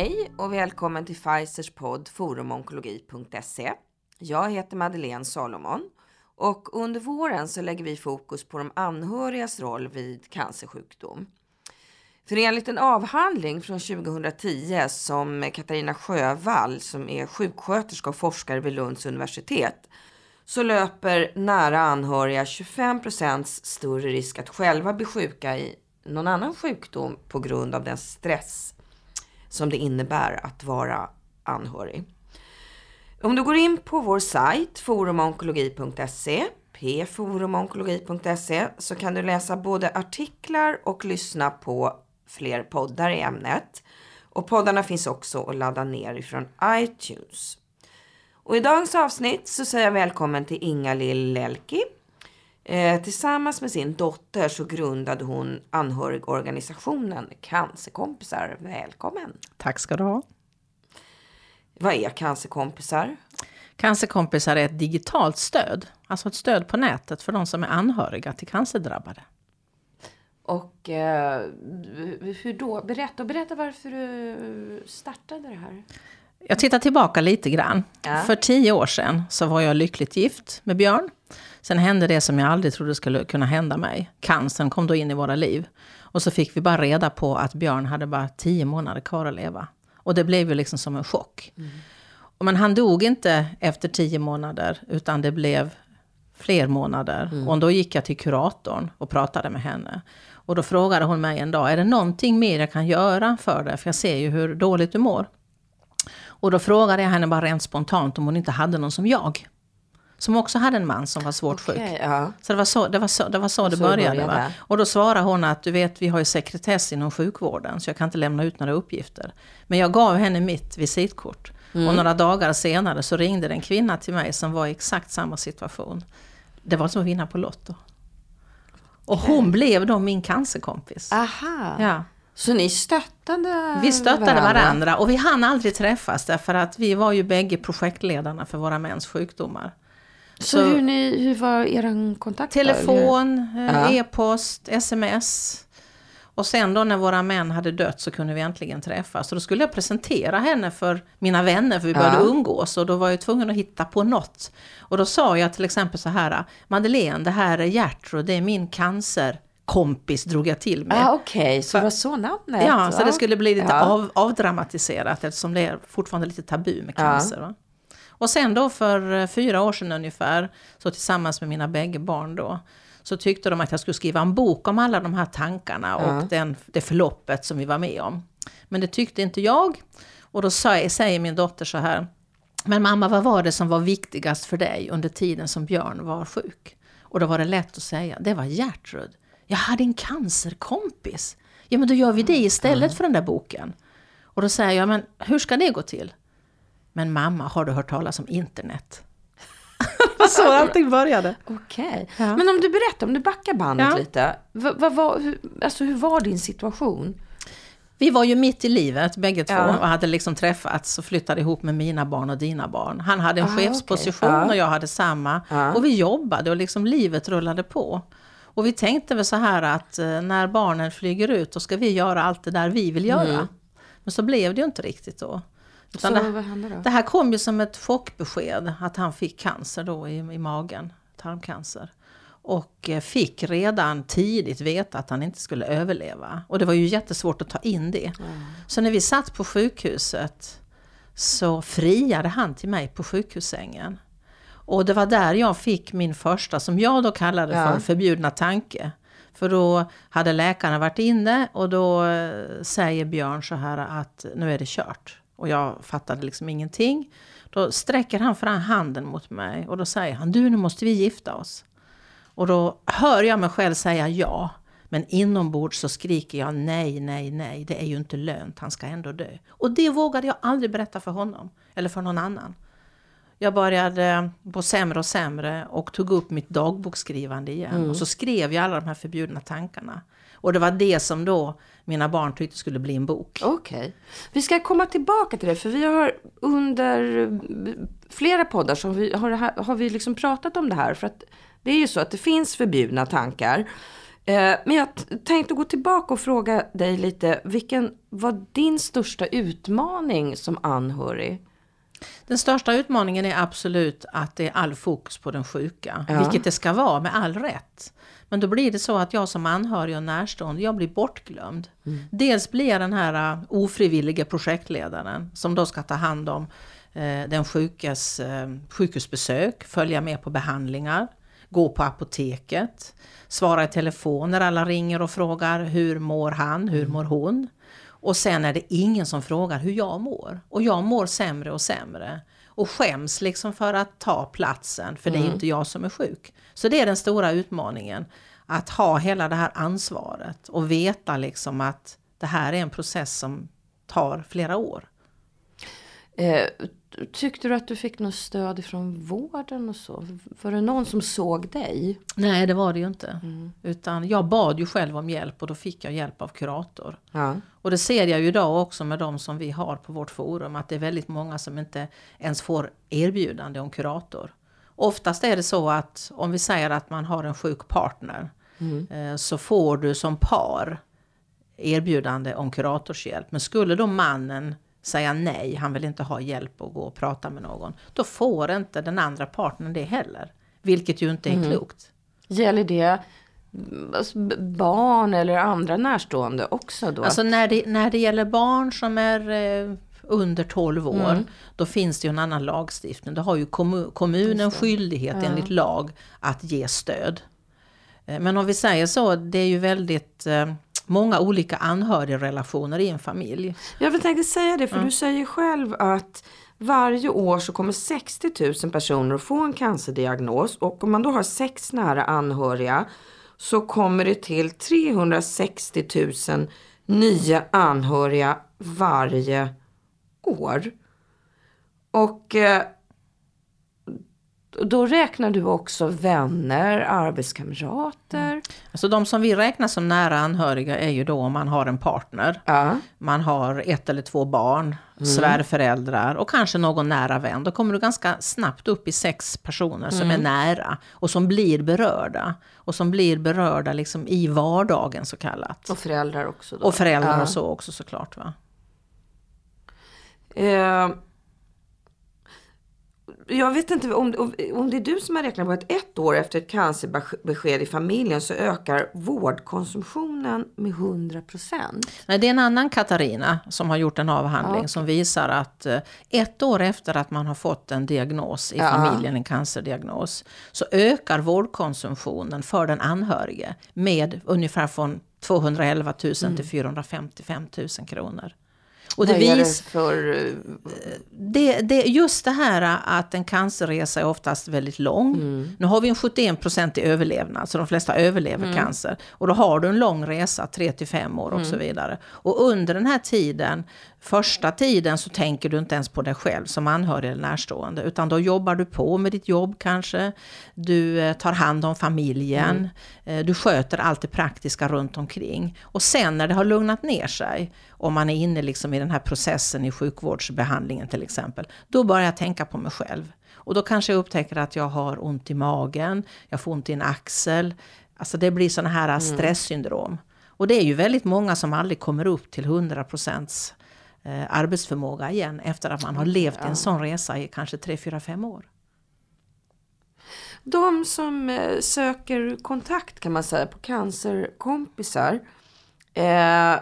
Hej och välkommen till Pfizers podd forumonkologi.se. Jag heter Madeleine Salomon och under våren så lägger vi fokus på de anhörigas roll vid cancersjukdom. För enligt en avhandling från 2010 som Katarina Sjövall som är sjuksköterska och forskare vid Lunds universitet så löper nära anhöriga 25% större risk att själva bli sjuka i någon annan sjukdom på grund av den stress som det innebär att vara anhörig. Om du går in på vår sajt forumonkologi.se pforumonkologi.se så kan du läsa både artiklar och lyssna på fler poddar i ämnet. Och poddarna finns också att ladda ner ifrån iTunes. Och i dagens avsnitt så säger jag välkommen till Inga-Lill Lelki. Eh, tillsammans med sin dotter så grundade hon anhörigorganisationen Cancerkompisar. Välkommen! Tack ska du ha. Vad är Cancerkompisar? Cancerkompisar är ett digitalt stöd, alltså ett stöd på nätet för de som är anhöriga till cancerdrabbade. Och eh, hur då? Berätta, berätta varför du startade det här. Jag tittar tillbaka lite grann. Ja. För tio år sedan så var jag lyckligt gift med Björn. Sen hände det som jag aldrig trodde skulle kunna hända mig. Cancern kom då in i våra liv. Och så fick vi bara reda på att Björn hade bara tio månader kvar att leva. Och det blev ju liksom som en chock. Mm. Men han dog inte efter tio månader, utan det blev fler månader. Mm. Och då gick jag till kuratorn och pratade med henne. Och då frågade hon mig en dag, är det någonting mer jag kan göra för dig? För jag ser ju hur dåligt du mår. Och då frågade jag henne bara rent spontant om hon inte hade någon som jag. Som också hade en man som var svårt Okej, sjuk. ja. Så det var så det, var så, det, var så det Så började. började. Va? Och då svarade hon att du vet, vi har ju sekretess inom sjukvården så jag kan inte lämna ut några uppgifter. Men jag gav henne mitt visitkort. Mm. Och några dagar senare så ringde en kvinna till mig som var i exakt samma situation. Det var som att vinna på Lotto. Och hon blev då min cancerkompis. Aha, Ja. så ni stöttade Vi stöttade varandra. och vi hann aldrig träffas därför att vi var ju bägge projektledarna för våra mäns sjukdomar. Så, Så- hur, ni, hur var er kontakt? Telefon, eh, Ja. e-post, sms. Och sen då när våra män hade dött så kunde vi äntligen träffas. Och då skulle jag presentera henne för mina vänner för vi började Ja. umgås. Och då var jag tvungen att hitta på något. Och då sa jag till exempel så här. Madeleine, det här är Gertrud, det är min cancerkompis drog jag till med. Ah, Okej, så det var så namnet? Ja, så det skulle bli lite Ja. av, avdramatiserat eftersom det är fortfarande lite tabu med Ja. cancer. Va? Och sen då för eh, fyra år sedan ungefär, så tillsammans med mina bägge barn då, så tyckte de att jag skulle skriva en bok om alla de här tankarna Ja. och den, det förloppet som vi var med om. Men det tyckte inte jag. Och då sa, säger min dotter så här, men mamma vad var det som var viktigast för dig under tiden som Björn var sjuk? Och då var det lätt att säga, det var Gertrud. Jag hade en cancerkompis. Ja men då gör vi det istället för den där boken. Och då säger jag, men hur ska det gå till? Men mamma, har du hört talas om internet? så allting började. Okej. Ja. Men om du berättar, om du backar bandet Ja. lite. Vad, vad, var- hur, alltså, hur var din situation? Vi var ju mitt i livet bägge två Ja. och hade liksom träffats och flyttade ihop med mina barn och dina barn. Han hade en Ah, chefsposition. Ja. och jag hade samma. Ja. Och vi jobbade och liksom livet rullade på. Och vi tänkte väl så här att eh, när barnen flyger ut då ska vi göra allt det där vi vill göra. Mm. Men så blev det ju inte riktigt då. Så det, vad hände då? det här kom ju som ett chockbesked att han fick cancer då i, i magen, tarmcancer. Och eh, fick redan tidigt veta att han inte skulle överleva. Och det var ju jättesvårt att ta in det. Så när vi satt på sjukhuset så friade han till mig på sjukhussängen. Och det var där jag fick min första, som jag då kallade Ja. för förbjudna tanke. För då hade läkarna varit inne och då eh, säger Björn så här att nu är det kört. Och jag fattade liksom ingenting. Då sträcker han fram handen mot mig och då säger han, du nu måste vi gifta oss. Och då hör jag mig själv säga ja. Men inombords så skriker jag nej, nej, nej, det är ju inte lönt, han ska ändå dö. Och det vågade jag aldrig berätta för honom, eller för någon annan. Jag började på sämre och sämre och tog upp mitt dagboksskrivande igen. Och så skrev jag alla de här förbjudna tankarna. Och det var det som då mina barn tyckte skulle bli en bok. Okej. Vi ska komma tillbaka till det, för vi har under flera poddar som vi, har, har vi liksom pratat om det här. För att det är ju så att det finns förbjudna tankar. Eh, men jag tänkte gå tillbaka och fråga dig lite, vilken var din största utmaning som anhörig? Den största utmaningen är absolut att det är all fokus på den sjuka, ja. vilket det ska vara med all rätt. Men då blir det så att jag som anhörig och närstående, jag blir bortglömd. Mm. Dels blir jag den här uh, ofrivilliga projektledaren som då ska ta hand om eh, den sjukes eh, sjukhusbesök, följa med på behandlingar, gå på apoteket, svara i telefon när alla ringer och frågar hur mår han, hur mm. mår hon? Och sen är det ingen som frågar hur jag mår. Och jag mår sämre och sämre. Och skäms liksom för att ta platsen, för mm. det är mm. inte jag som är sjuk. Så det är den stora utmaningen. Att ha hela det här ansvaret och veta liksom att det här är en process som tar flera år. Eh, Tyckte du att du fick något stöd från vården och så? Var det någon som såg dig? Nej, det var det ju inte. Mm. Utan jag bad ju själv om hjälp och då fick jag hjälp av kurator. Ja. Och det ser jag ju idag också med de som vi har på vårt forum att det är väldigt många som inte ens får erbjudande om kurator. Oftast är det så att om vi säger att man har en sjuk partner mm. Eh, så får du som par erbjudande om kuratorshjälp. Men skulle då mannen säga nej, han vill inte ha hjälp att gå och prata med någon. Då får inte den andra partnern det heller. Vilket ju inte är mm. klokt. Gäller det alltså, barn eller andra närstående också då? Alltså när det, när det gäller barn som är eh, under 12 år, mm. då finns det ju en annan lagstiftning. Då har ju kommu kommunen skyldighet ja. enligt lag att ge stöd. Eh, men om vi säger så, det är ju väldigt eh, många olika anhörigrelationer i en familj. Jag tänkte säga det, för mm. du säger själv att varje år så kommer 60 000 personer att få en cancerdiagnos och om man då har sex nära anhöriga så kommer det till 360 000 nya anhöriga varje år. Och eh, då räknar du också vänner, arbetskamrater? Mm. Alltså de som vi räknar som nära anhöriga är ju då om man har en partner. Ja. Man har ett eller två barn, mm. svärföräldrar och kanske någon nära vän. Då kommer du ganska snabbt upp i sex personer som mm. är nära och som blir berörda. Och som blir berörda liksom i vardagen så kallat. Och föräldrar också. Då. Och föräldrar ja. och så också såklart. Va? Eh jag vet inte om, om det är du som har räknat på att ett år efter ett cancerbesked i familjen så ökar vårdkonsumtionen med 100 Nej, det är en annan Katarina som har gjort en avhandling ja. som visar att eh, ett år efter att man har fått en diagnos i ja. familjen, en cancerdiagnos, så ökar vårdkonsumtionen för den anhörige med ungefär från 211 000 mm. till 455 000 kronor. Och det Vad är det för... Eh, det, det, just det här att en cancerresa är oftast väldigt lång. Mm. Nu har vi en 71% i överlevnad, så de flesta överlever mm. cancer. Och då har du en lång resa, 3 till 5 år och mm. så vidare. Och under den här tiden Första tiden så tänker du inte ens på dig själv som anhörig eller närstående, utan då jobbar du på med ditt jobb kanske. Du eh, tar hand om familjen, mm. Eh, du sköter allt det praktiska runt omkring. Och sen när det har lugnat ner sig, om man är inne liksom i den här processen i sjukvårdsbehandlingen till exempel, då börjar jag tänka på mig själv. Och då kanske jag upptäcker att jag har ont i magen, jag får ont i en axel. Alltså det blir sådana här mm. stresssyndrom. Och det är ju väldigt många som aldrig kommer upp till 100 procents eh, arbetsförmåga igen efter att man har levt ja. en sån resa i kanske 3, 4, 5 år. De som eh, söker kontakt kan man säga på cancerkompisar. Eh,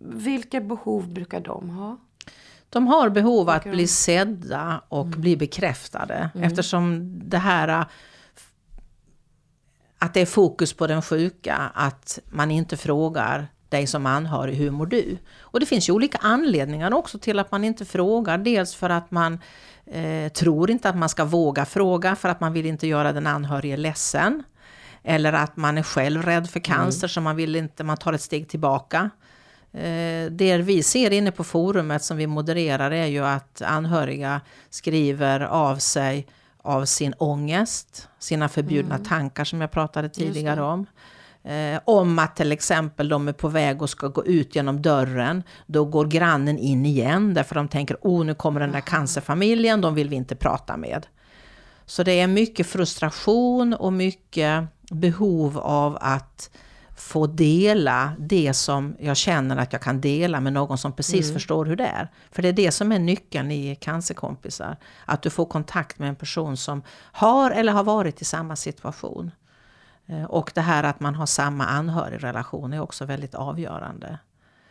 vilka behov brukar de ha? De har behov att bli sedda och mm. bli bekräftade mm. eftersom det här att det är fokus på den sjuka, att man inte frågar dig som anhörig, hur mår du? Och det finns ju olika anledningar också till att man inte frågar. Dels för att man eh, tror inte att man ska våga fråga för att man vill inte göra den anhörige ledsen. Eller att man är själv rädd för cancer mm. så man vill inte, man tar ett steg tillbaka. Eh, det vi ser inne på forumet som vi modererar är ju att anhöriga skriver av sig av sin ångest, sina förbjudna mm. tankar som jag pratade tidigare om. Eh, om att till exempel de är på väg och ska gå ut genom dörren. Då går grannen in igen därför de tänker oh nu kommer den där cancerfamiljen, de vill vi inte prata med. Så det är mycket frustration och mycket behov av att få dela det som jag känner att jag kan dela med någon som precis Mm. förstår hur det är. För det är det som är nyckeln i cancerkompisar. Att du får kontakt med en person som har eller har varit i samma situation. Eh, Och det här att man har samma anhörigrelation är också väldigt avgörande.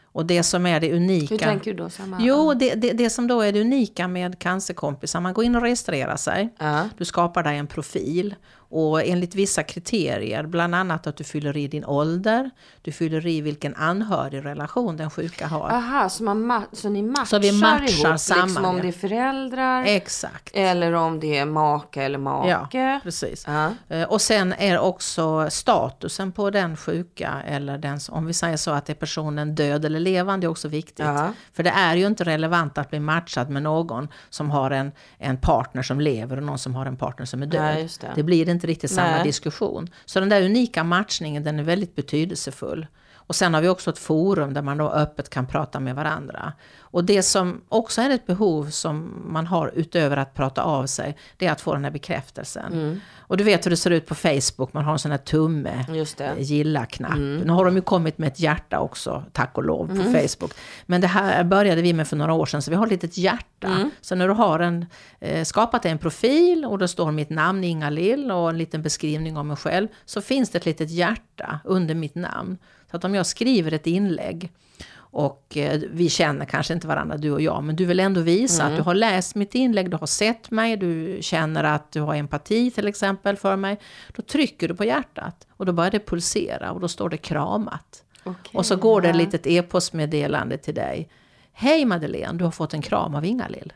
Och det som är det unika... Hur tänker du då? Samma? Jo, det, det, det som då är det unika med cancerkompisar, man går in och registrerar sig. Ja. Du skapar dig en profil och enligt vissa kriterier, bland annat att du fyller i din ålder, du fyller i vilken anhörigrelation den sjuka har. Aha, så, man ma- så ni matchar, Så vi matchar ihop, samman, liksom om ja. det är föräldrar Exakt. eller om det är maka eller make. Ja, precis. Ja. Eh, Och sen är också statusen på den sjuka, eller den, om vi säger så att är personen död eller levande, är också viktigt. Ja. För det är ju inte relevant att bli matchad med någon som har en, en partner som lever och någon som har en partner som är död. Nej, just det. blir inte riktigt samma Nej. diskussion. Så den där unika matchningen, den är väldigt betydelsefull. Och sen har vi också ett forum där man då öppet kan prata med varandra. Och det som också är ett behov som man har utöver att prata av sig, det är att få den här bekräftelsen. Mm. Och du vet hur det ser ut på Facebook, man har en sån här tumme, det. Mm. eh, gilla-knapp. Nu har de ju kommit med ett hjärta också, tack och lov, på Facebook. Men det här började vi med för några år sedan, så vi har ett litet hjärta. Mm. Så när du har en, eh, skapat en profil och då står mitt namn Inga Lill och en liten beskrivning om mig själv, så finns det ett litet hjärta under mitt namn. Så att om jag skriver ett inlägg och eh, vi känner kanske inte varandra du och jag, men du vill ändå visa att du har läst mitt inlägg, du har sett mig, du känner att du har empati till exempel för mig. Då trycker du på hjärtat och då börjar det pulsera och då står det kramat. Okej, och så går det ett litet e-postmeddelande till dig. Hej Madeleine, du har fått en kram av Inga-Lill.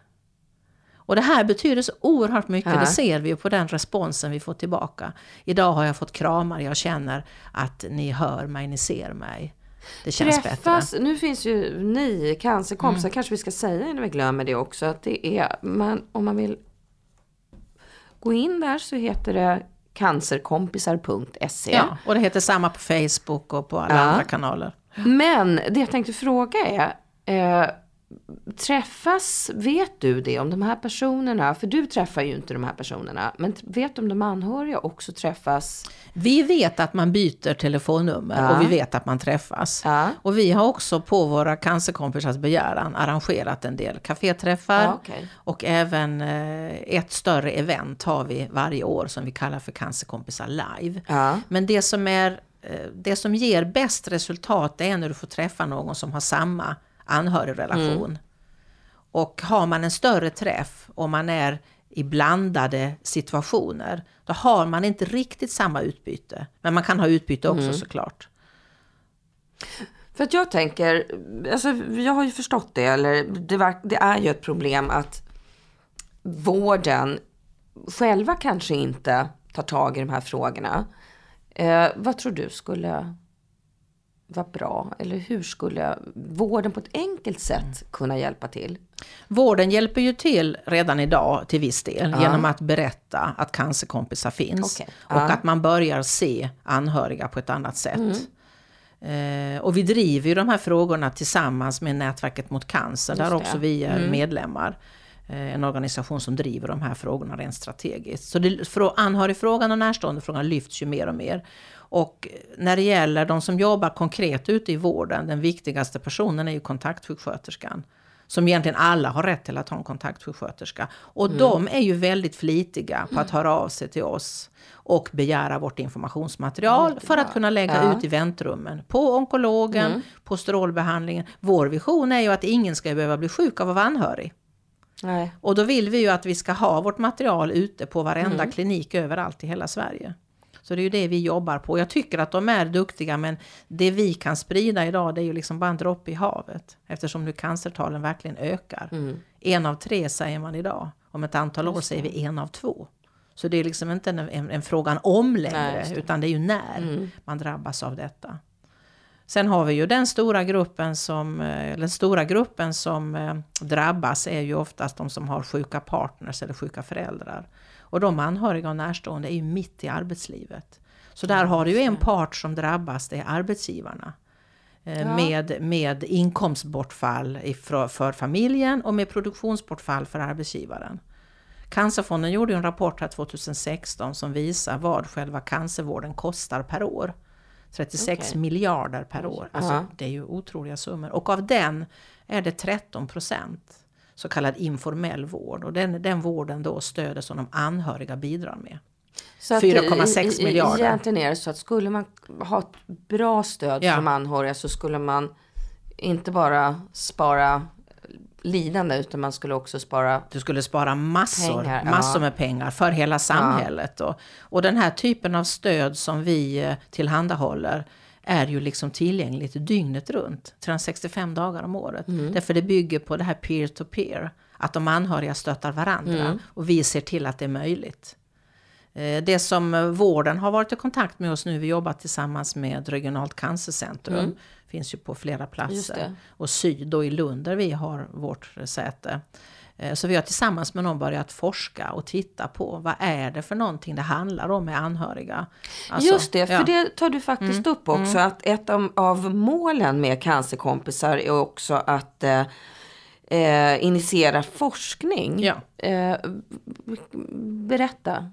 Och det här betyder så oerhört mycket, Ja. det ser vi ju på den responsen vi får tillbaka. Idag har jag fått kramar, jag känner att ni hör mig, ni ser mig. Det känns Träffas, bättre. nu finns ju ni cancerkompisar, Mm. kanske vi ska säga innan vi glömmer det också, att det är, man, om man vill gå in där så heter det cancerkompisar.se. Ja, och det heter samma på Facebook och på alla Ja. andra kanaler. Men det jag tänkte fråga är, eh, träffas, vet du det om de här personerna, för du träffar ju inte de här personerna, men vet du om de anhöriga också träffas? Vi vet att man byter telefonnummer Ja. och vi vet att man träffas. Ja. Och vi har också på våra cancerkompisars begäran arrangerat en del kaféträffar. Ja, okej. Och även eh, ett större event har vi varje år som vi kallar för Cancerkompisar live. Men det som, är, eh, det som ger bäst resultat är när du får träffa någon som har samma anhörigrelation. Mm. Och har man en större träff och man är i blandade situationer, då har man inte riktigt samma utbyte. Men man kan ha utbyte också Mm. såklart. För att jag tänker, alltså jag har ju förstått det, eller det, verk- det är ju ett problem att vården själva kanske inte tar tag i de här frågorna. Eh, vad tror du skulle vara bra? Eller hur skulle vården på ett enkelt sätt kunna hjälpa till? Vården hjälper ju till redan idag till viss del genom att berätta att cancerkompisar finns. Okej. Och Ja. att man börjar se anhöriga på ett annat sätt. Eh, och vi driver ju de här frågorna tillsammans med Nätverket mot cancer, där det. också vi är medlemmar. Eh, en organisation som driver de här frågorna rent strategiskt. Så det, anhörigfrågan och närståendefrågan lyfts ju mer och mer. Och när det gäller de som jobbar konkret ute i vården, den viktigaste personen är ju kontaktsjuksköterskan. Som egentligen alla har rätt till att ha en kontaktsjuksköterska. Och de är ju väldigt flitiga på att höra av sig till oss och begära vårt informationsmaterial för att kunna lägga Ja. ut i väntrummen. På onkologen, på strålbehandlingen. Vår vision är ju att ingen ska behöva bli sjuk av att vara anhörig. Nej. Och då vill vi ju att vi ska ha vårt material ute på varenda klinik överallt i hela Sverige. Så det är ju det vi jobbar på. Jag tycker att de är duktiga men det vi kan sprida idag det är ju liksom bara en droppe i havet. Eftersom nu cancertalen verkligen ökar. En av tre säger man idag. Om ett antal år säger vi en av två. Så det är liksom inte en, en, en frågan om Nej, längre. Mm. utan det är ju när man drabbas av detta. Sen har vi ju den stora gruppen som, eh, den stora gruppen som eh, drabbas är ju oftast de som har sjuka partners eller sjuka föräldrar. Och de anhöriga och närstående är ju mitt i arbetslivet. Så där har du ju en part som drabbas, det är arbetsgivarna. Eh, Ja. Med, med inkomstbortfall för familjen och med produktionsbortfall för arbetsgivaren. Cancerfonden gjorde en rapport här 2016 som visar vad själva cancervården kostar per år. 36 Okej. miljarder per år. Alltså, Ja. Det är ju otroliga summor. Och av den är det 13 procent så kallad informell vård. Och den, den vården då stöder som de anhöriga bidrar med. Så att 4,6 i- i- miljarder. Egentligen är det så att skulle man ha ett bra stöd Ja. från anhöriga så skulle man inte bara spara lidande utan man skulle också spara Du skulle spara massor, Pengar, ja. massor med pengar för hela samhället. Och, och den här typen av stöd som vi eh, tillhandahåller är ju liksom tillgängligt dygnet runt, 365 dagar om året. Mm. Därför det bygger på det här peer-to-peer, att de anhöriga stöttar varandra Mm. och vi ser till att det är möjligt. Eh, Det som eh, vården har varit i kontakt med oss nu, vi jobbar tillsammans med Regionalt cancercentrum, finns ju på flera Mm. Platser. Och Syd och i Lund där vi har vårt säte. Eh, Så vi har tillsammans med någon börjat forska och titta på vad är det för någonting det handlar om med anhöriga. Alltså, Just det, för ja. det tar du faktiskt Mm, upp också. Att ett av, målen med cancerkompisar är också att eh, eh, initiera forskning. Ja. Eh, berätta.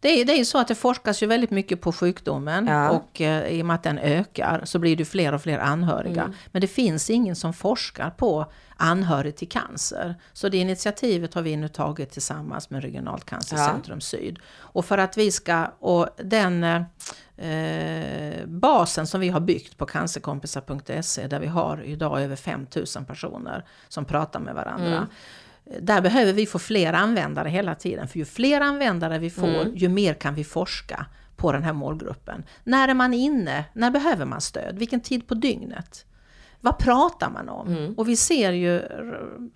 Det är, det är så att det forskas ju väldigt mycket på sjukdomen Ja. och eh, i och med att den ökar så blir det fler och fler anhöriga. Mm. Men det finns ingen som forskar på anhörig till cancer. Så det initiativet har vi nu tagit tillsammans med Regionalt cancercentrum Syd. Och för att vi ska, och den eh, basen som vi har byggt på cancerkompisar.se där vi har idag över 5000 personer som pratar med varandra. Där behöver vi få fler användare hela tiden. För ju fler användare vi får, ju mer kan vi forska på den här målgruppen. När är man inne? När behöver man stöd? Vilken tid på dygnet? Vad pratar man om? Och vi ser ju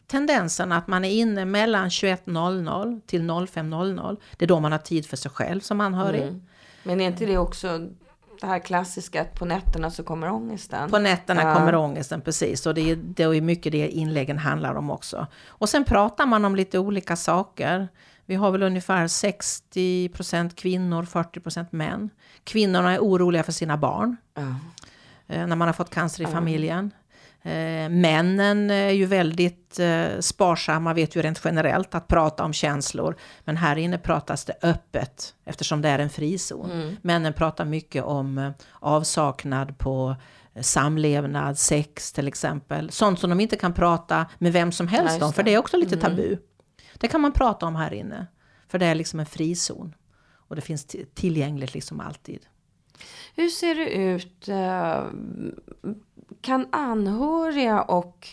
tendensen att man är inne mellan 21.00 till 05.00. Det är då man har tid för sig själv som anhörig. Men är inte det också det här klassiska att på nätterna så kommer ångesten? På nätterna Ja. kommer ångesten precis och det är, det är mycket det inläggen handlar om också. Och sen pratar man om lite olika saker. Vi har väl ungefär 60% kvinnor, 40% män. Kvinnorna är oroliga för sina barn Ja. Eh, när man har fått cancer i familjen. Eh, männen är ju väldigt eh, sparsamma, vet ju rent generellt, att prata om känslor. Men här inne pratas det öppet eftersom det är en frizon. Männen pratar mycket om avsaknad på samlevnad, sex till exempel. Sånt som de inte kan prata med vem som Ja, helst just om, för det. är också lite tabu. Det kan man prata om här inne, för det är liksom en frizon. Och det finns tillgängligt liksom alltid. Hur ser det ut? eh, Kan anhöriga och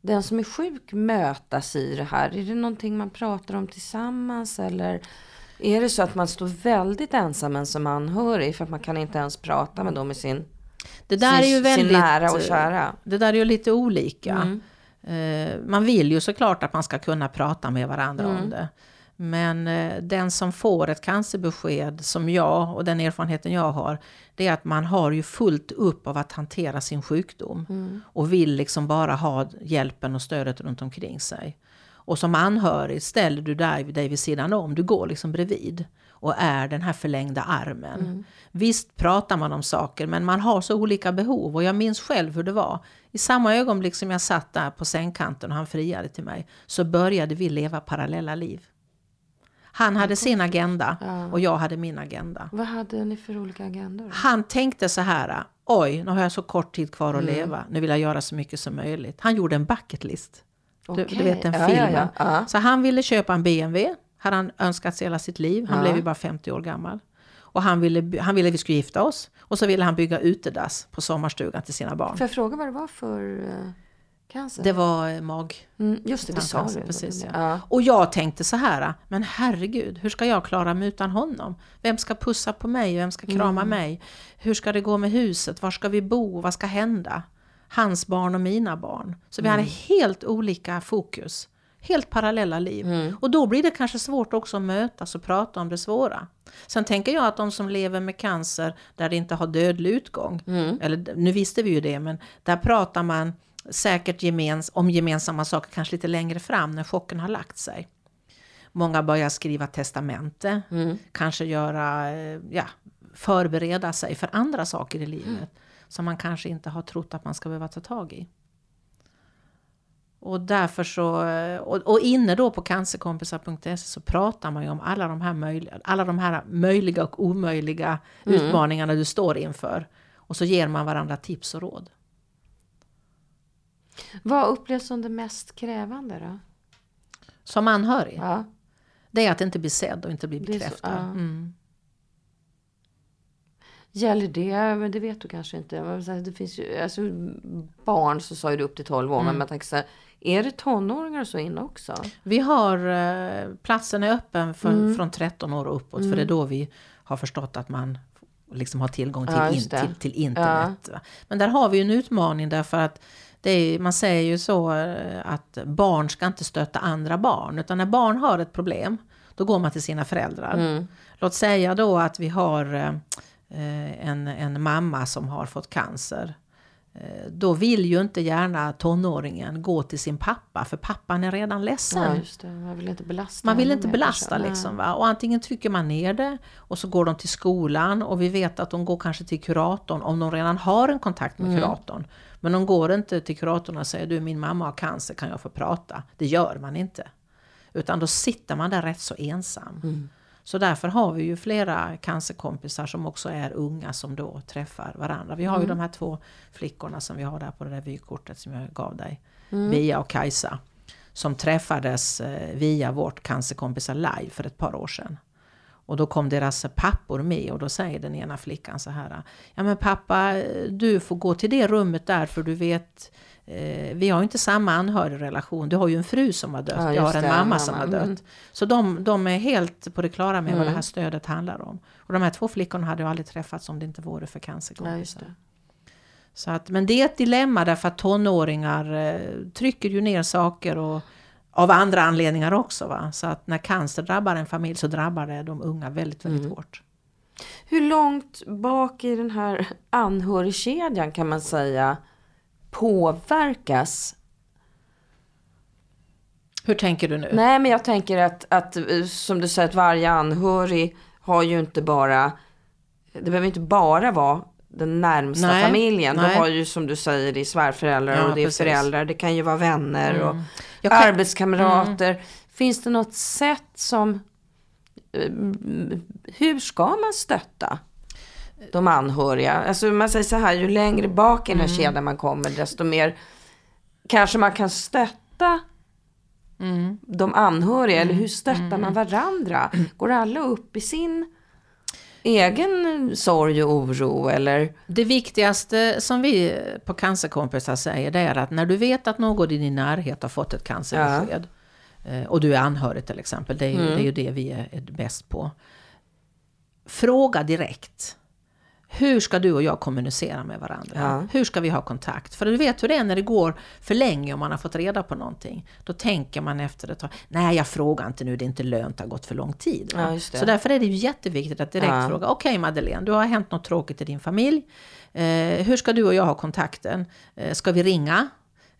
den som är sjuk mötas i det här? Är det någonting man pratar om tillsammans eller är det så att man står väldigt ensam som anhörig för att man kan inte ens prata med dem i sin, Det där sin, är ju väldigt... sin nära och kära? Det där är ju lite olika. Mm. Eh, man vill ju såklart att man ska kunna prata med varandra Mm. om det. Men eh, den som får ett cancerbesked, som jag och den erfarenheten jag har, det är att man har ju fullt upp av att hantera sin sjukdom. Mm. Och vill liksom bara ha hjälpen och stödet runt omkring sig. Och som anhörig ställer du dig, dig vid sidan om, du går liksom bredvid. Och är den här förlängda armen. Mm. Visst pratar man om saker men man har så olika behov. Och jag minns själv hur det var. I samma ögonblick som jag satt där på sängkanten och han friade till mig. Så började vi leva parallella liv. Han hade sin agenda och jag hade min agenda. Vad hade ni för olika agendor? Han tänkte så här. Oj, nu har jag så kort tid kvar Mm. att leva. Nu vill jag göra så mycket som möjligt. Han gjorde en bucket list. Du, du vet den Ja, filmen. ja. Ja. Så han ville köpa en BMW. Hade han önskat sig hela sitt liv. Han blev ju bara 50 år gammal. Och han ville, han ville vi skulle gifta oss. Och så ville han bygga utedass på sommarstugan till sina barn. Får jag fråga vad det var för eh, cancer? Det var eh, mag. mm, just det, det sa du. precis, ja. ja. Och jag tänkte så här, men herregud, hur ska jag klara mig utan honom? Vem ska pussa på mig? Vem ska krama Mm. mig? Hur ska det gå med huset? Var ska vi bo? Vad ska hända? Hans barn och mina barn. Så vi hade Mm. helt olika fokus. Helt parallella liv. Mm. Och då blir det kanske svårt också att mötas och prata om det svåra. Sen tänker jag att de som lever med cancer där det inte har dödlig utgång, Mm. eller nu visste vi ju det, men där pratar man säkert gemens, om gemensamma saker kanske lite längre fram när chocken har lagt sig. Många börjar skriva testamente, Mm. kanske göra, eh, ja, förbereda sig för andra saker i livet Mm. som man kanske inte har trott att man ska behöva ta tag i. Och därför så, eh, och, och inne då på cancerkompisar.se så pratar man ju om alla de här möjliga, alla de här möjliga och omöjliga Mm. utmaningarna du står inför. Och så ger man varandra tips och råd. Vad upplevs som det mest krävande då? Som anhörig? Ja. Det är att inte bli sedd och inte bli Det är så- bekräftad. ja. Mm. Gäller det, men det vet du kanske inte. Det finns ju, alltså, barn så sa ju du upp till 12 år. Men man tänker så här, är det tonåringar och så inne också? Vi har, eh, platsen är öppen för, Mm. från 13 år och uppåt. För det är då vi har förstått att man liksom har tillgång till, Ja, in, det. till, till internet. va. Men där har vi ju en utmaning därför att är, man säger ju så eh, att barn ska inte stötta andra barn. Utan när barn har ett problem, då går man till sina föräldrar. Mm. Låt säga då att vi har eh, en, en mamma som har fått cancer. Eh, Då vill ju inte gärna tonåringen gå till sin pappa för pappan är redan ledsen. Ja. Man vill inte belasta Man vill inte belasta kanske. liksom. Va? Och antingen trycker man ner det och så går de till skolan och vi vet att de går kanske till kuratorn om de redan har en kontakt med kuratorn. Men de går inte till kuratorn och säger du min mamma har cancer, kan jag få prata? Det gör man inte. Utan då sitter man där rätt så ensam. Så därför har vi ju flera cancerkompisar som också är unga som då träffar varandra. Vi har ju de här två flickorna som vi har där på det där vykortet som jag gav dig. Via och Kajsa. Som träffades eh, via vårt Cancerkompisar live för ett par år sedan. Och då kom deras pappor med och då säger den ena flickan så här. Ja men pappa, du får gå till det rummet där för du vet eh, vi har ju inte samma anhörigrelation. Du har ju en fru som har dött. Ja, jag har en det, mamma, mamma. som har Mm. dött. Så de, de är helt på det klara med vad Mm. det här stödet handlar om. Och de här två flickorna hade ju aldrig träffats om det inte vore för Ja, cancerkompisar. Så att, men det är ett dilemma därför att tonåringar eh, trycker ju ner saker och av andra anledningar också. Va? Så att när cancer drabbar en familj så drabbar det de unga väldigt, väldigt Mm. hårt. Hur långt bak i den här anhörigkedjan kan man säga påverkas? Hur tänker du nu? Nej, men jag tänker att, att som du säger att varje anhörig har ju inte bara, det behöver inte bara vara den närmsta Nej, familjen. nej. Du har ju som du säger, det är svärföräldrar Ja, och det är precis. föräldrar. Det kan ju vara vänner och Jag kan- arbetskamrater. Finns det något sätt som, eh, hur ska man stötta? De anhöriga. Alltså man säger så här, ju längre bak i den här kedjan man kommer, desto mer kanske man kan stötta de anhöriga. Eller hur stöttar man varandra? Går alla upp i sin egen sorg och oro? Eller? Det viktigaste som vi på Cancerkompisar säger det är att när du vet att någon i din närhet har fått ett cancerbesked eh, och du är anhörig till exempel, det är ju, det, är ju det vi är bäst på. Fråga direkt. Hur ska du och jag kommunicera med varandra? Ja. Hur ska vi ha kontakt? För du vet hur det är när det går för länge och man har fått reda på någonting. Då tänker man efter ett tag, nej jag frågar inte nu, det är inte lönt, det har gått för lång tid. Ja. Så därför är det ju jätteviktigt att direkt Ja. fråga, okej Madeleine, du har hänt något tråkigt i din familj. Eh, hur ska du och jag ha kontakten? Eh, ska vi ringa?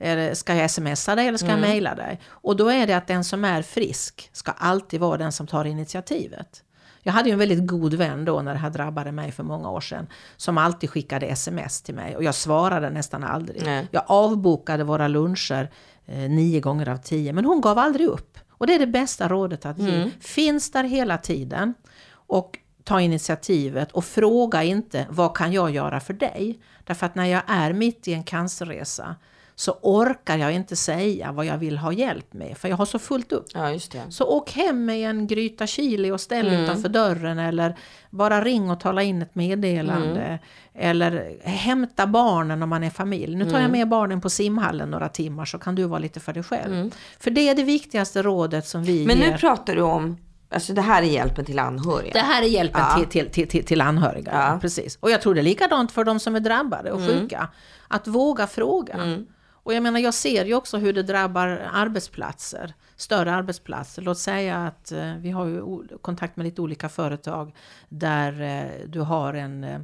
Eller ska jag smsa dig eller ska Mm. jag mejla dig? Och då är det att den som är frisk ska alltid vara den som tar initiativet. Jag hade ju en väldigt god vän då när det här drabbade mig för många år sedan. Som alltid skickade sms till mig och jag svarade nästan aldrig. Nej. Jag avbokade våra luncher eh, nio gånger av tio men hon gav aldrig upp. Och det är det bästa rådet att ge. Mm. Finns där hela tiden och ta initiativet och fråga inte vad kan jag göra för dig? Därför att när jag är mitt i en cancerresa så orkar jag inte säga vad jag vill ha hjälp med för jag har så fullt upp. Ja. Så åk hem med en gryta chili och ställ utanför dörren eller bara ring och tala in ett meddelande. Eller hämta barnen om man är familj. Nu tar jag med barnen på simhallen några timmar så kan du vara lite för dig själv. För det är det viktigaste rådet som vi Men ger. nu pratar du om, alltså det här är hjälpen till anhöriga. Det här är hjälpen Ja. till, till, till, till, anhöriga. Ja. Mm. Precis. Och jag tror det är likadant för de som är drabbade och sjuka. Att våga fråga. Och jag menar, jag ser ju också hur det drabbar arbetsplatser. Större arbetsplatser. Låt säga att eh, vi har ju kontakt med lite olika företag där eh, du har en eh,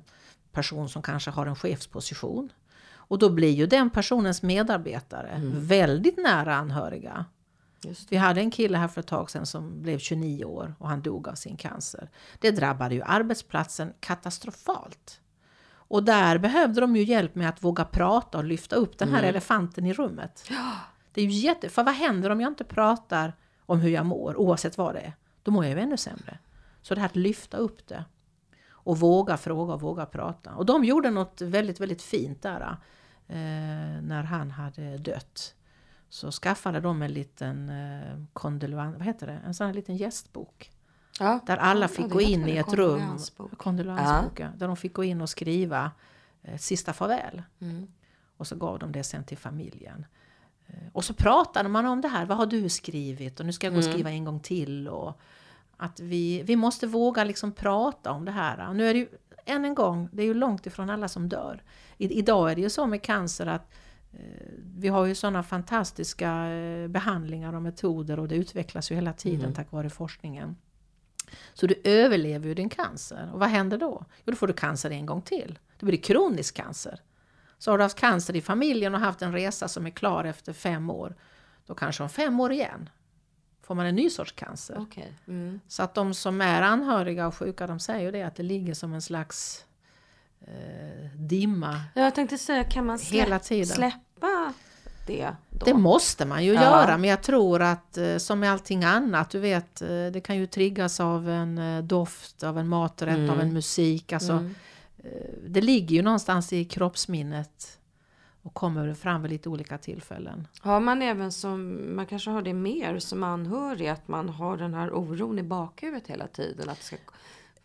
person som kanske har en chefsposition. Och då blir ju den personens medarbetare Mm. väldigt nära anhöriga. Vi hade en kille här för ett tag sedan som blev 29 år och han dog av sin cancer. Det drabbade ju arbetsplatsen katastrofalt. Och där behövde de ju hjälp med att våga prata och lyfta upp den här elefanten i rummet. Det är ju jätte... För vad händer om jag inte pratar om hur jag mår, oavsett vad det är? Då mår jag ju ännu sämre. Så det här att lyfta upp det. Och våga fråga och våga prata. Och de gjorde något väldigt, väldigt fint där. Eh, när han hade dött. Så skaffade de en liten eh, vad heter det? En sån här liten gästbok. Ja. Där alla fick Ja, gå in i ett rum. Kondoleansbok, ja. Där de fick gå in och skriva ett sista farväl. Mm. Och så gav de det sen till familjen. Eh, Och så pratade man om det här. Vad har du skrivit? Och nu ska jag gå och skriva en gång till. Och att vi, vi måste våga liksom prata om det här. Och nu är det ju, än en gång, det är ju långt ifrån alla som dör. I, idag är det ju så med cancer att eh, vi har ju sådana fantastiska eh, behandlingar och metoder och det utvecklas ju hela tiden tack vare forskningen. Så du överlever ju din cancer. Och vad händer då? Jo, då får du cancer en gång till. Det blir kronisk cancer. Så har du haft cancer i familjen och haft en resa som är klar efter fem år. Då kanske om fem år igen får man en ny sorts cancer. Okej. Mm. Så att de som är anhöriga och sjuka de säger ju det att det ligger som en slags eh, dimma. Ja, Jag tänkte säga, kan man slä- Hela tiden. släppa det då? Det måste man ju Ja. göra men jag tror att eh, som med allting annat, du vet eh, det kan ju triggas av en eh, doft, av en maträtt, Mm. av en musik. Alltså, Mm. det ligger ju någonstans i kroppsminnet och kommer fram vid lite olika tillfällen. Har man även som, man kanske har det mer som anhörig, att man har den här oron i bakhuvudet hela tiden. Att det ska,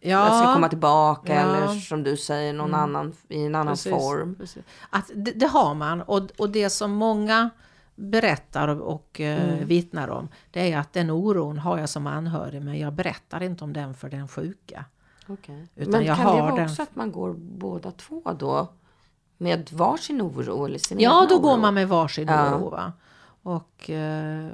det ska komma tillbaka Ja. eller som du säger, någon annan, i en annan Precis, form. precis. Att det, det har man och, och det som många berättar och, och eh, Mm. vittnar om det är att den oron har jag som anhörig men jag berättar inte om den för den sjuka. Utan Men kan det vara den- också att man går båda två då? Med varsin oro eller sin Ja, då går oro? man med varsin Ja. oro. Va? Och, eh,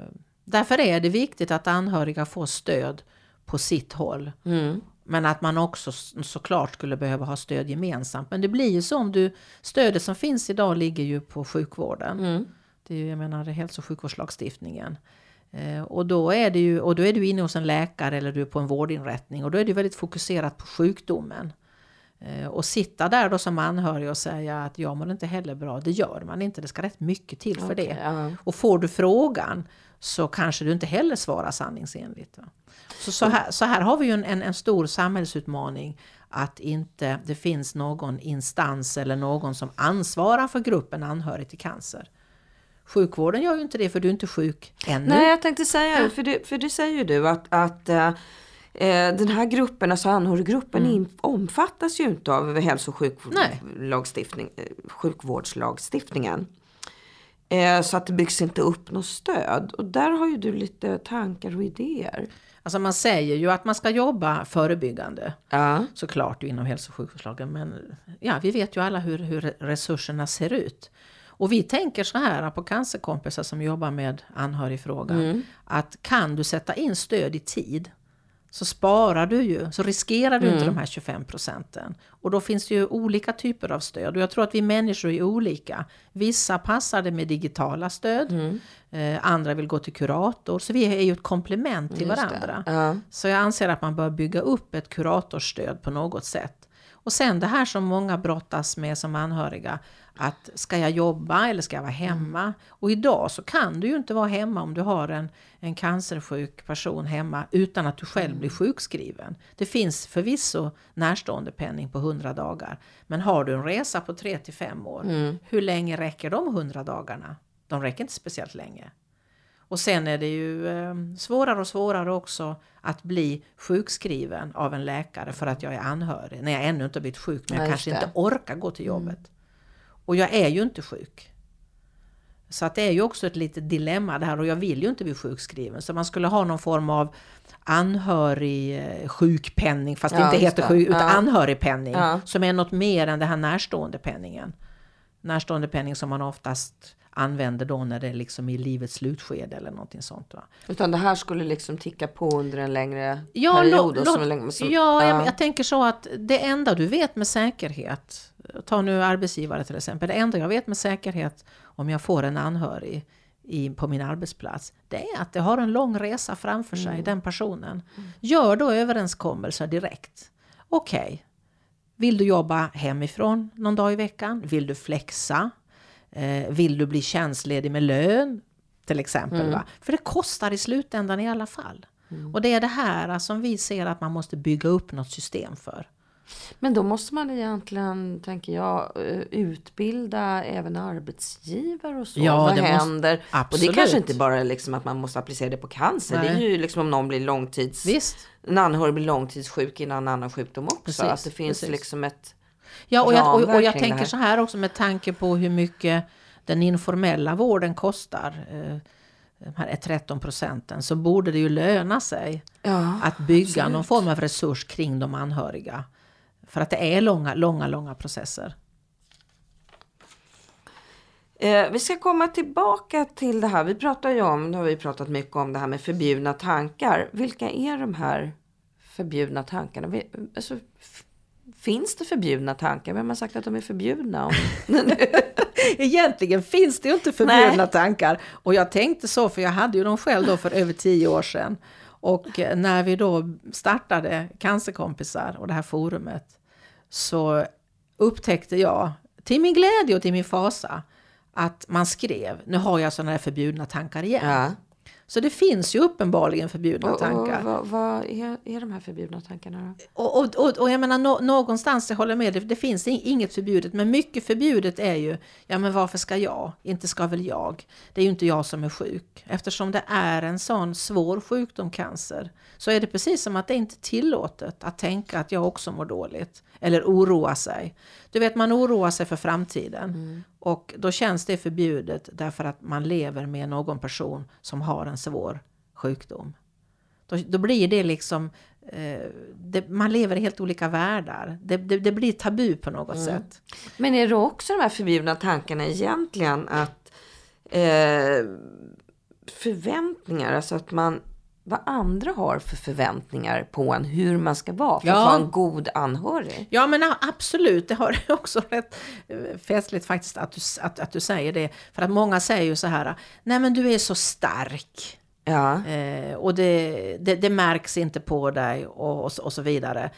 därför är det viktigt att anhöriga får stöd på sitt håll. Mm. Men att man också såklart skulle behöva ha stöd gemensamt. Men det blir ju så om du, stödet som finns idag ligger ju på sjukvården. Mm. Det är ju, jag menar, hälso och sjukvårdslagstiftningen. Eh, och, då är det ju, och då är du inne hos en läkare eller du är på en vårdinrättning och då är det väldigt fokuserat på sjukdomen. Eh, och sitta där då som anhörig och säga att jag mår inte heller bra, det gör man inte. Det ska rätt mycket till för Okej, det. ja. Och får du frågan så kanske du inte heller svarar sanningsenligt. Så, så, här, så här har vi ju en, en, en stor samhällsutmaning att inte det finns någon instans eller någon som ansvarar för gruppen anhörig till cancer. Sjukvården gör ju inte det för du är inte sjuk ännu. Nej, jag tänkte säga det, för det, för det säger ju du att, att eh, den här gruppen, alltså anhöriggruppen, in, omfattas ju inte av hälso och Mm. Sjukvårdslagstiftning, eh, sjukvårdslagstiftningen. Eh, så att det byggs inte upp något stöd. Och där har ju du lite tankar och idéer. Alltså man säger ju att man ska jobba förebyggande. Ja. såklart inom hälso och sjukvårdslagen. Men ja, vi vet ju alla hur, hur resurserna ser ut. Och vi tänker så här på cancerkompisar som jobbar med anhörigfrågan. Att kan du sätta in stöd i tid så sparar du ju, så riskerar du inte de här 25 procenten. Och då finns det ju olika typer av stöd. Och jag tror att vi människor är olika. Vissa passar det med digitala stöd. Eh, andra vill gå till kurator. Så vi är ju ett komplement till Just varandra. Ja. Så jag anser att man bör bygga upp ett kuratorstöd på något sätt. Och sen det här som många brottas med som anhöriga. Att ska jag jobba eller ska jag vara hemma? Och idag så kan du ju inte vara hemma om du har en, en cancersjuk person hemma utan att du själv blir sjukskriven. Det finns förvisso närstående penning på 100 dagar. Men har du en resa på 3 till 5 år, hur länge räcker de 100 dagarna? De räcker inte speciellt länge. Och sen är det ju eh, svårare och svårare också att bli sjukskriven av en läkare för att jag är anhörig. När jag ännu inte blivit sjuk men Ja, jag just kanske det. inte orkar gå till jobbet. Och jag är ju inte sjuk. Så att det är ju också ett litet dilemma det här och jag vill ju inte bli sjukskriven. Så man skulle ha någon form av anhörig eh, sjukpenning fast det Ja, inte heter det. sjuk, utan Ja. anhörigpenning. Ja. Som är något mer än det här närståendepenningen. Närståendepenning som man oftast använder då när det är liksom i livets slutskede eller någonting sånt. Va? Utan det här skulle liksom ticka på under en längre Ja, period. och lå- som, länge, som, ja, Jag, jag tänker så att det enda du vet med säkerhet, ta nu arbetsgivare till exempel, det enda jag vet med säkerhet om jag får en anhörig i, på min arbetsplats, det är att det har en lång resa framför sig, den personen. Gör då överenskommelser direkt. Okej, vill du jobba hemifrån någon dag i veckan? Vill du flexa? Eh, vill du bli tjänstledig med lön? Till exempel. Va? För det kostar i slutändan i alla fall. Och det är det här som vi ser att man måste bygga upp något system för. Men då måste man egentligen, tänker jag, eh, utbilda även arbetsgivare och så. Ja, Vad det måste- händer? Och det absolut. kanske inte bara är liksom att man måste applicera det på cancer. Det är Nej. ju liksom om någon blir långtids... Visst. En anhörig blir långtidssjuk i en annan sjukdom också. Precis, att det finns precis. liksom ett... Ja, och jag, och, och jag tänker så här också med tanke på hur mycket den informella vården kostar. Eh, de här 13 procenten. Så borde det ju löna sig Ja, att bygga absolut. någon form av resurs kring de anhöriga. För att det är långa, långa, långa processer. Eh, vi ska komma tillbaka till det här. Vi pratar ju om, nu har vi pratat mycket om det här med förbjudna tankar. Vilka är de här förbjudna tankarna? Vi, alltså, finns det förbjudna tankar? Vem har sagt att de är förbjudna? Egentligen finns det ju inte förbjudna Nej. tankar. Och jag tänkte så, för jag hade ju dem själv då för över tio år sedan. Och när vi då startade Cancerkompisar och det här forumet så upptäckte jag, till min glädje och till min fasa, att man skrev, nu har jag sådana här förbjudna tankar igen. ja. Så det finns ju uppenbarligen förbjudna Och, och, tankar. vad, vad är, är de här förbjudna tankarna då? Och, och, och, och jag menar nå, någonstans, jag håller med, det, det finns ing- inget förbjudet, men mycket förbjudet är ju, ja men varför ska jag? Inte ska väl jag? Det är ju inte jag som är sjuk. Eftersom det är en sån svår sjukdom, cancer, så är det precis som att det inte är tillåtet att tänka att jag också mår dåligt. Eller oroa sig. Du vet, man oroar sig för framtiden. Och då känns det förbjudet därför att man lever med någon person som har en svår sjukdom. Då, då blir det liksom, eh, det, man lever i helt olika världar. Det, det, det blir tabu på något sätt. Men är det också de här förbjudna tankarna egentligen att eh, förväntningar, alltså att man vad andra har för förväntningar på en, hur man ska vara för Ja. att vara en god anhörig. Ja men absolut, det har också rätt eh, festligt faktiskt att du, att, att du säger det. För att många säger ju så här, nej men du är så stark. Ja, Eh, och det, det, det märks inte på dig och, och, så- och så vidare.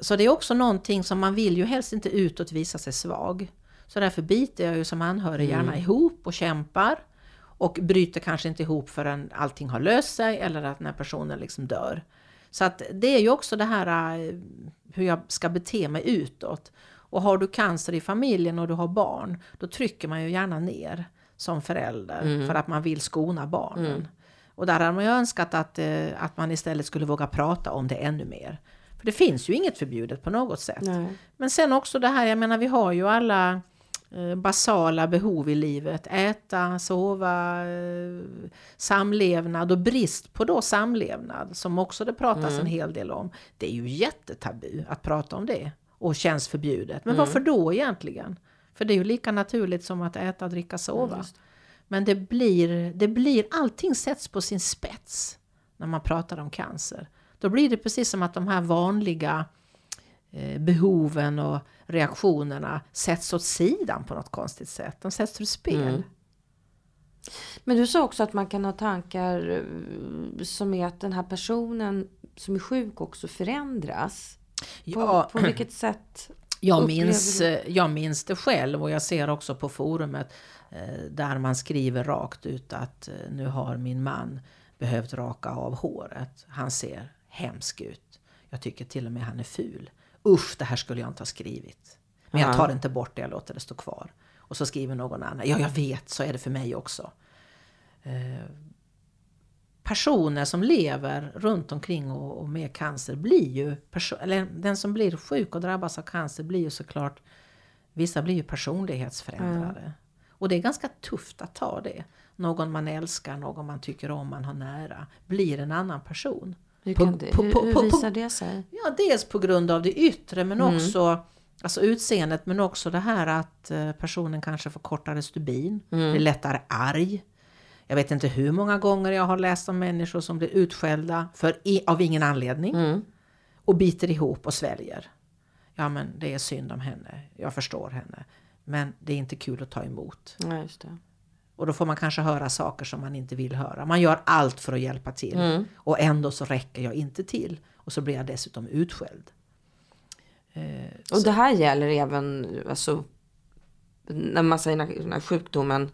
Så det är också någonting som man vill ju helst inte utåt visa sig svag. Så därför biter jag ju som anhörig gärna ihop och kämpar. Och bryter kanske inte ihop förrän allting har löst sig eller att när personen liksom dör. Så att det är ju också det här eh, hur jag ska bete mig utåt. Och har du cancer i familjen och du har barn, då trycker man ju gärna ner som förälder för att man vill skona barnen. Och där har man ju önskat att, eh, att man istället skulle våga prata om det ännu mer. För det finns ju inget förbjudet på något sätt. nej. Men sen också det här, jag menar vi har ju alla basala behov i livet. Äta, sova, eh, samlevnad och brist på då samlevnad som också det pratas en hel del om. Det är ju jättetabu att prata om det och känns förbjudet. Men varför då egentligen? För det är ju lika naturligt som att äta, dricka, sova. Men det blir, det blir, allting sätts på sin spets när man pratar om cancer. Då blir det precis som att de här vanliga eh, behoven och reaktionerna sätts åt sidan på något konstigt sätt. De sätts ur spel. Men du sa också att man kan ha tankar eh, som är att den här personen som är sjuk också förändras. På, Ja. på vilket sätt? Jag minns, du- eh, jag minns det själv och jag ser också på forumet eh, där man skriver rakt ut att nu har min man behövt raka av håret. Han ser hemsk ut. Jag tycker till och med han är ful. Usch, det här skulle jag inte ha skrivit. Men jag Ja. tar inte bort det, jag låter det stå kvar. Och så skriver någon annan, ja jag vet, så är det för mig också. Eh, personer som lever runt omkring och, och med cancer blir ju, eller den som blir sjuk och drabbas av cancer blir ju såklart, vissa blir ju personlighetsförändrade. Och det är ganska tufft att ta det. Någon man älskar, någon man tycker om, man har nära, blir en annan person. Hur, På- det, på- hur, på- hur på- visar det sig? Ja, dels på grund av det yttre men också alltså utseendet men också det här att eh, personen kanske får kortare stubin, blir lättare arg. Jag vet inte hur många gånger jag har läst om människor som blir utskällda för av ingen anledning och biter ihop och sväljer. Ja, men det är synd om henne. Jag förstår henne. Men det är inte kul att ta emot. Ja. Och då får man kanske höra saker som man inte vill höra. Man gör allt för att hjälpa till. Och ändå så räcker jag inte till. Och så blir jag dessutom utskälld. Och det här gäller även alltså, när man säger när, när sjukdomen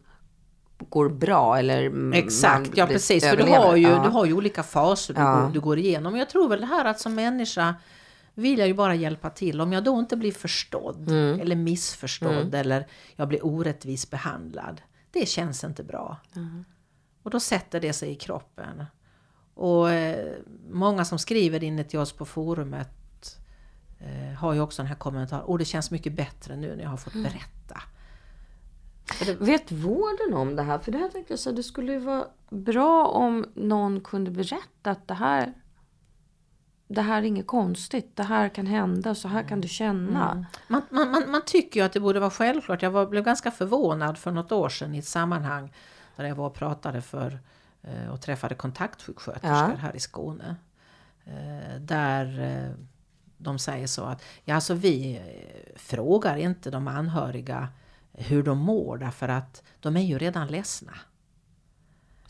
går bra eller Exakt, ja precis. För du har, ju, Ja. du har ju olika faser du, Ja. går, du går igenom. Jag tror väl det här att som människa vill jag ju bara hjälpa till. Om jag då inte blir förstådd Mm. eller missförstådd eller jag blir orättvis behandlad. Det känns inte bra. Och då sätter det sig i kroppen. Och eh, många som skriver in till oss på forumet eh, har ju också den här kommentaren. Och det känns mycket bättre nu när jag har fått Mm. berätta. Vet vården om det här? För det här tänkte jag så det skulle ju vara bra om någon kunde berätta att det här det här är inget konstigt. Det här kan hända. Så här kan du känna. Man, man, man, man tycker ju att det borde vara självklart. Jag var, blev ganska förvånad för något år sedan i ett sammanhang där jag var och pratade för eh, och träffade kontaktsjuksköterskor Ja. här i Skåne. Eh, där eh, de säger så att ja, alltså vi frågar inte de anhöriga hur de mår därför att de är ju redan ledsna.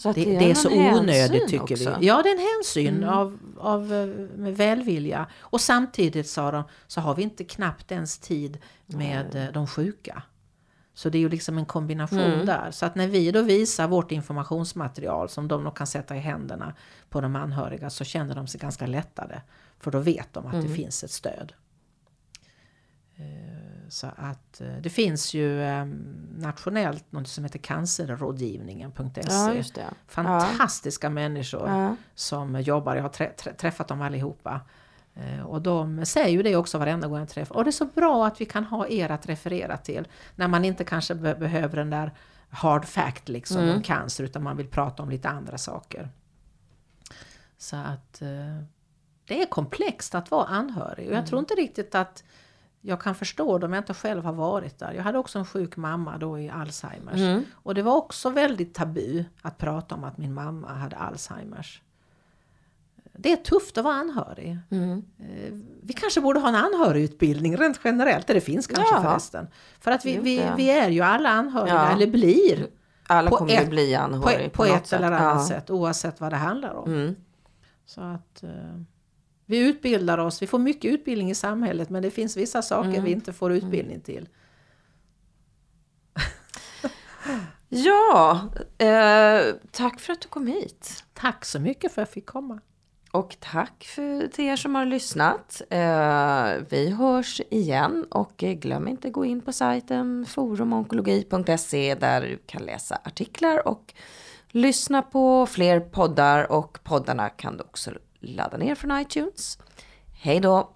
Så Det, det är någon så hänsyn onödigt tycker också. Mm. vi. Ja, det är en hänsyn av, av eh, med välvilja. Och samtidigt sa de, så har vi inte knappt ens tid med eh, de sjuka. Så det är ju liksom en kombination Mm. där. Så att när vi då visar vårt informationsmaterial som de då kan sätta i händerna på de anhöriga så känner de sig ganska lättade. För då vet de att Mm. det finns ett stöd. Så att eh, det finns ju eh, nationellt något som heter cancerrådgivningen.se. Ja. Fantastiska människor Ja. som jobbar. Jag har trä, trä, träffat dem allihopa. Eh, Och de säger ju det också varenda gång jag träffar. Och det är så bra att vi kan ha er att referera till. När man inte kanske be- behöver den där hard fact liksom om cancer utan man vill prata om lite andra saker. Så att eh, det är komplext att vara anhörig. Och jag tror inte riktigt att jag kan förstå det om jag inte själv har varit där. Jag hade också en sjuk mamma då i Alzheimers. Och det var också väldigt tabu att prata om att min mamma hade Alzheimers. Det är tufft att vara anhörig. Mm. Eh, Vi kanske borde ha en anhörigutbildning rent generellt, det finns kanske Ja. förresten. För att vi, vi, vi är ju alla anhöriga, Ja. eller blir. Alla På kommer ju ett- bli På, anhörig på, något ett eller sätt. annat Ja. sätt, oavsett vad det handlar om. Mm. Så att eh, vi utbildar oss, vi får mycket utbildning i samhället men det finns vissa saker Mm. vi inte får utbildning till. Ja, eh, tack för att du kom hit. Tack så mycket för att jag fick komma. Och tack för, till er som har lyssnat. Eh, vi hörs igen och glöm inte gå in på sajten forumonkologi.se där du kan läsa artiklar och lyssna på fler poddar och poddarna kan du också ladda ner från iTunes. Hej då!